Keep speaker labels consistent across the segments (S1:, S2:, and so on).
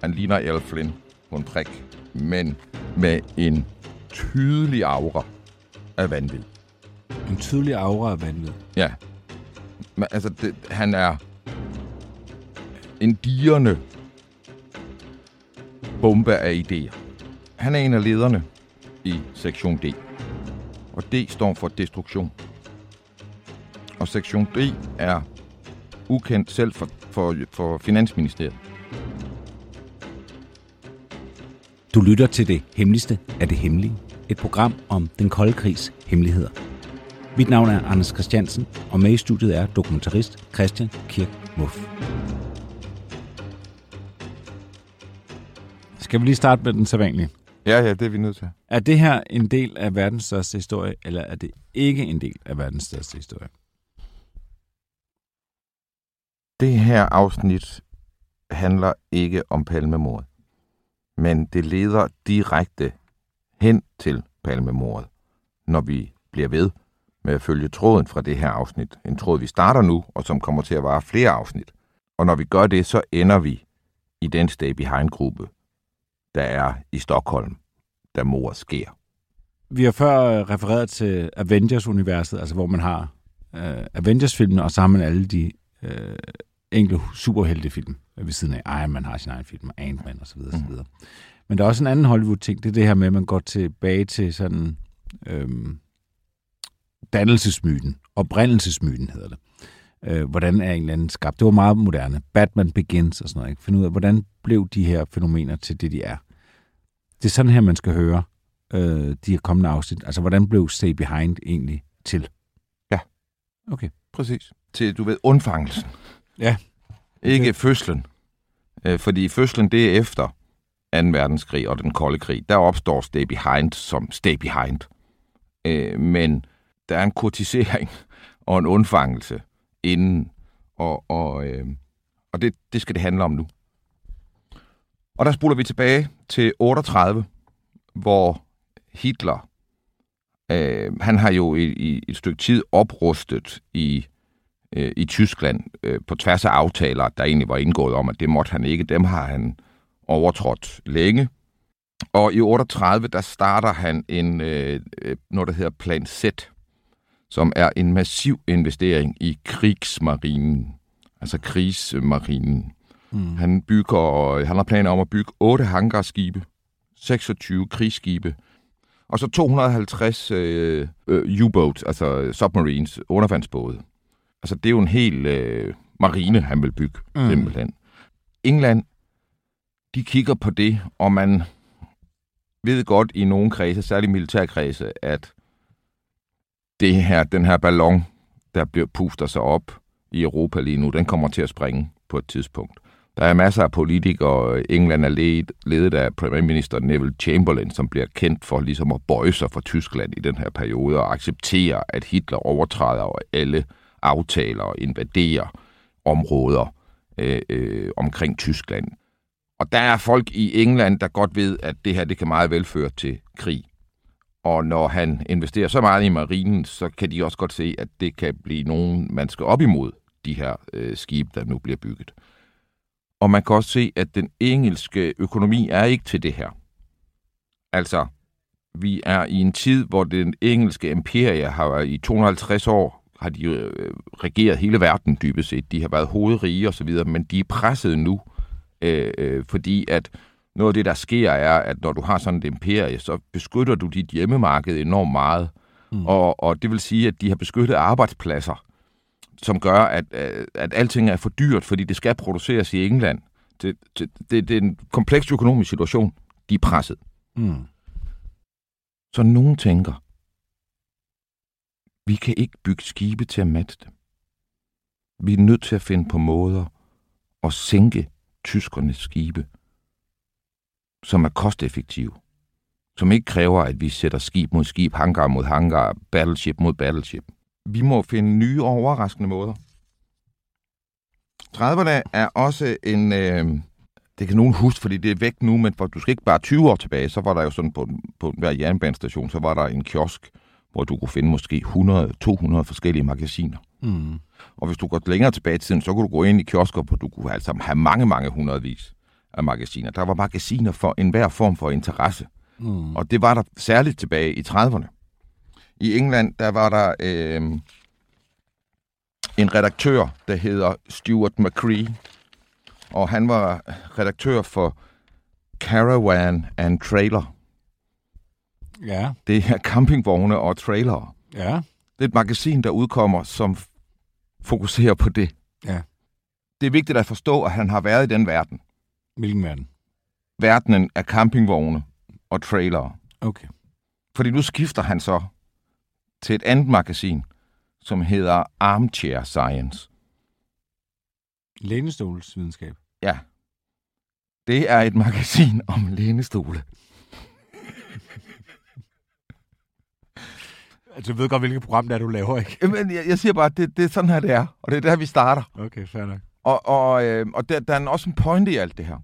S1: Han ligner Errol Flynn på en prik, men med en tydelig aura af vanvid.
S2: En tydelig aura af vanvid.
S1: Ja. Men, altså, det, han er en dirrende bombe af idéer. Han er en af lederne i sektion D. Og D står for destruktion. Og sektion D er ukendt selv for, for, for Finansministeriet.
S2: Du lytter til det hemmeligste af det hemmelige. Et program om den kolde krigs hemmeligheder. Mit navn er Anders Christiansen, og med i studiet er dokumentarist Christian Kirk Muff. Skal vi lige starte med den sædvanlige?
S1: Ja, ja, det er vi nødt til.
S2: Er det her en del af verdens største historie, eller er det ikke en del af verdens største historie?
S1: Det her afsnit handler ikke om palmemordet, men det leder direkte hen til palmemordet, når vi bliver ved med at følge tråden fra det her afsnit. En tråd, vi starter nu, og som kommer til at vare flere afsnit. Og når vi gør det, så ender vi i den Stay Behind-gruppe, der er i Stockholm, da mordet sker.
S2: Vi har før øh, refereret til Avengers-universet, altså hvor man har øh, Avengers-filmene, og så har man alle de øh, enkelte superheltefilm ved siden af. Iron Man har sin egen film, og Ant-Man osv. Mm. osv. Men der er også en anden Hollywood-ting, det er det her med, at man går tilbage til sådan øhm, dannelsesmyten, oprindelsesmyten hedder det. Øh, hvordan er en eller anden skabt? Det var meget moderne. Batman Begins og sådan noget. Ikke? Finde ud af, hvordan blev de her fænomener til det, de er. Det er sådan her, man skal høre øh, de her kommende afsnit. Altså, hvordan blev Stay Behind egentlig til?
S1: Ja.
S2: Okay.
S1: Præcis. Til, du ved, undfangelsen.
S2: Ja.
S1: Ikke fødslen. Øh, fordi fødslen, det er efter 2. verdenskrig og den kolde krig. Der opstår Stay Behind som Stay Behind. Øh, men der er en kortisering og en undfangelse inden, og, og, øh, og det, det skal det handle om nu. Og der spoler vi tilbage til 38, hvor Hitler, øh, han har jo i, i et stykke tid oprustet i, øh, i Tyskland øh, på tværs af aftaler, der egentlig var indgået om, at det måtte han ikke. Dem har han overtrådt længe. Og i 38, der starter han en, øh, noget, der hedder Plan Z, som er en massiv investering i krigsmarinen, altså krigsmarinen. Mm. Han bygger, han har planer om at bygge 8 hangarskibe, 26 krigsskibe, og så 250 øh, øh, U-boats, altså submarines, undervandsbåde. Altså det er jo en hel øh, marine, han vil bygge, mm. simpelthen. England, de kigger på det, og man ved godt i nogle kredse, særligt militærkredse, at det her, den her ballon, der bliver puster sig op i Europa lige nu, den kommer til at springe på et tidspunkt. Der er masser af politikere. England er ledet, ledet af premierminister Neville Chamberlain, som bliver kendt for ligesom at bøje sig for Tyskland i den her periode og acceptere, at Hitler overtræder alle aftaler og invaderer områder øh, øh, omkring Tyskland. Og der er folk i England, der godt ved, at det her det kan meget vel føre til krig. Og når han investerer så meget i marinen, så kan de også godt se, at det kan blive nogen, man skal op imod de her øh, skibe, der nu bliver bygget. Og man kan også se, at den engelske økonomi er ikke til det her. Altså, vi er i en tid, hvor den engelske imperie har i 250 år har de øh, regeret hele verden dybest set. De har været hovedrige og så videre, men de er presset nu, øh, øh, fordi at noget af det, der sker, er, at når du har sådan et imperie, så beskytter du dit hjemmemarked enormt meget. Mm. Og, og det vil sige, at de har beskyttet arbejdspladser, som gør, at, at alting er for dyrt, fordi det skal produceres i England. Det, det, det, det er en kompleks økonomisk situation. De er presset.
S2: Mm.
S1: Så nogen tænker, vi kan ikke bygge skibe til at matte dem. Vi er nødt til at finde på måder at sænke tyskernes skibe som er kosteffektive. Som ikke kræver, at vi sætter skib mod skib, hangar mod hangar, battleship mod battleship. Vi må finde nye og overraskende måder. 30'erne er også en... Øh, det kan nogen huske, fordi det er væk nu, men for du skal ikke bare 20 år tilbage, så var der jo sådan på, på hver jernbanestation, så var der en kiosk, hvor du kunne finde måske 100-200 forskellige magasiner.
S2: Mm.
S1: Og hvis du går længere tilbage i tiden, så kunne du gå ind i kiosker, hvor du kunne altså have mange, mange hundredvis af magasiner. Der var magasiner for enhver form for interesse.
S2: Mm.
S1: Og det var der særligt tilbage i 30'erne. I England, der var der øh, en redaktør, der hedder Stuart McCree, og han var redaktør for Caravan and Trailer.
S2: Ja,
S1: Det er campingvogne og trailere.
S2: ja,
S1: Det er et magasin, der udkommer, som fokuserer på det.
S2: ja.
S1: Det er vigtigt at forstå, at han har været i den verden.
S2: Hvilken verden?
S1: Verdenen af campingvogne og trailere.
S2: Okay.
S1: Fordi nu skifter han så til et andet magasin, som hedder Armchair Science.
S2: Lænestolsvidenskab.
S1: Ja. Det er et magasin om lænestole.
S2: Altså, du ved godt, hvilket program det er, du laver, ikke?
S1: Men jeg, jeg siger bare, det, det er sådan her, det er. Og det er der, vi starter.
S2: Okay, fair nok.
S1: Og, og, øh, og der, der er også en pointe i alt det her.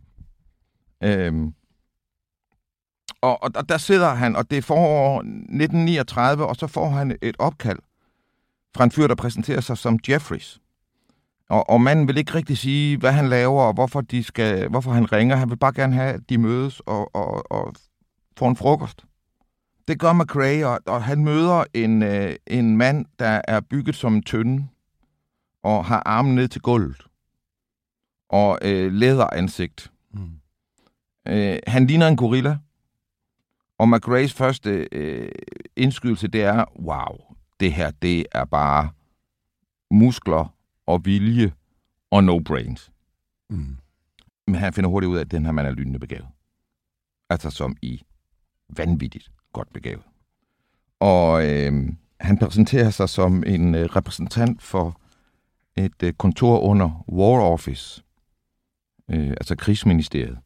S1: Øhm, og, og, og der sidder han, og det er forår 1939, og så får han et opkald fra en fyr, der præsenterer sig som Jeffries. Og, og manden vil ikke rigtig sige, hvad han laver, og hvorfor, de skal, hvorfor han ringer. Han vil bare gerne have, at de mødes og, og, og får en frokost. Det gør McRae, og, og han møder en, øh, en mand, der er bygget som en tønde, og har armen ned til gulvet og øh, læderansigt.
S2: Mm.
S1: Øh, han ligner en gorilla, og McRaes første øh, indskydelse, det er, wow, det her, det er bare muskler og vilje og no brains.
S2: Mm.
S1: Men han finder hurtigt ud af, at den her mand er lynende begavet. Altså som i vanvittigt godt begavet. Og øh, han præsenterer sig som en øh, repræsentant for et øh, kontor under War Office, øh, altså krigsministeriet,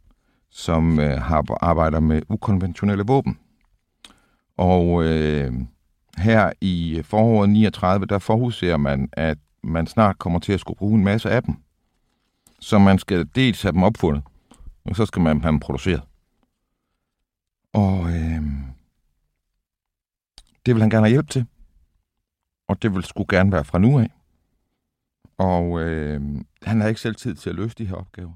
S1: som øh, har arbejder med ukonventionelle våben. Og øh, her i foråret 39, der forudser man, at man snart kommer til at skulle bruge en masse af dem. Så man skal dels have dem opfundet, og så skal man have dem produceret. Og øh, det vil han gerne have hjælp til. Og det vil skulle gerne være fra nu af. Og øh, han har ikke selv tid til at løse de her opgaver.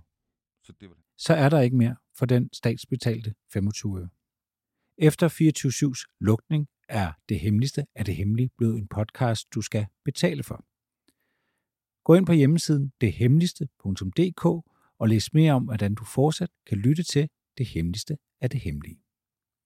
S1: Så det vil...
S3: så er der ikke mere for den statsbetalte 25 øre. Efter 24-7's lukning er det hemmeligste af det hemmelige blevet en podcast, du skal betale for. Gå ind på hjemmesiden dethemmeligste.dk og læs mere om, hvordan du fortsat kan lytte til det hemmeligste af det hemmelige.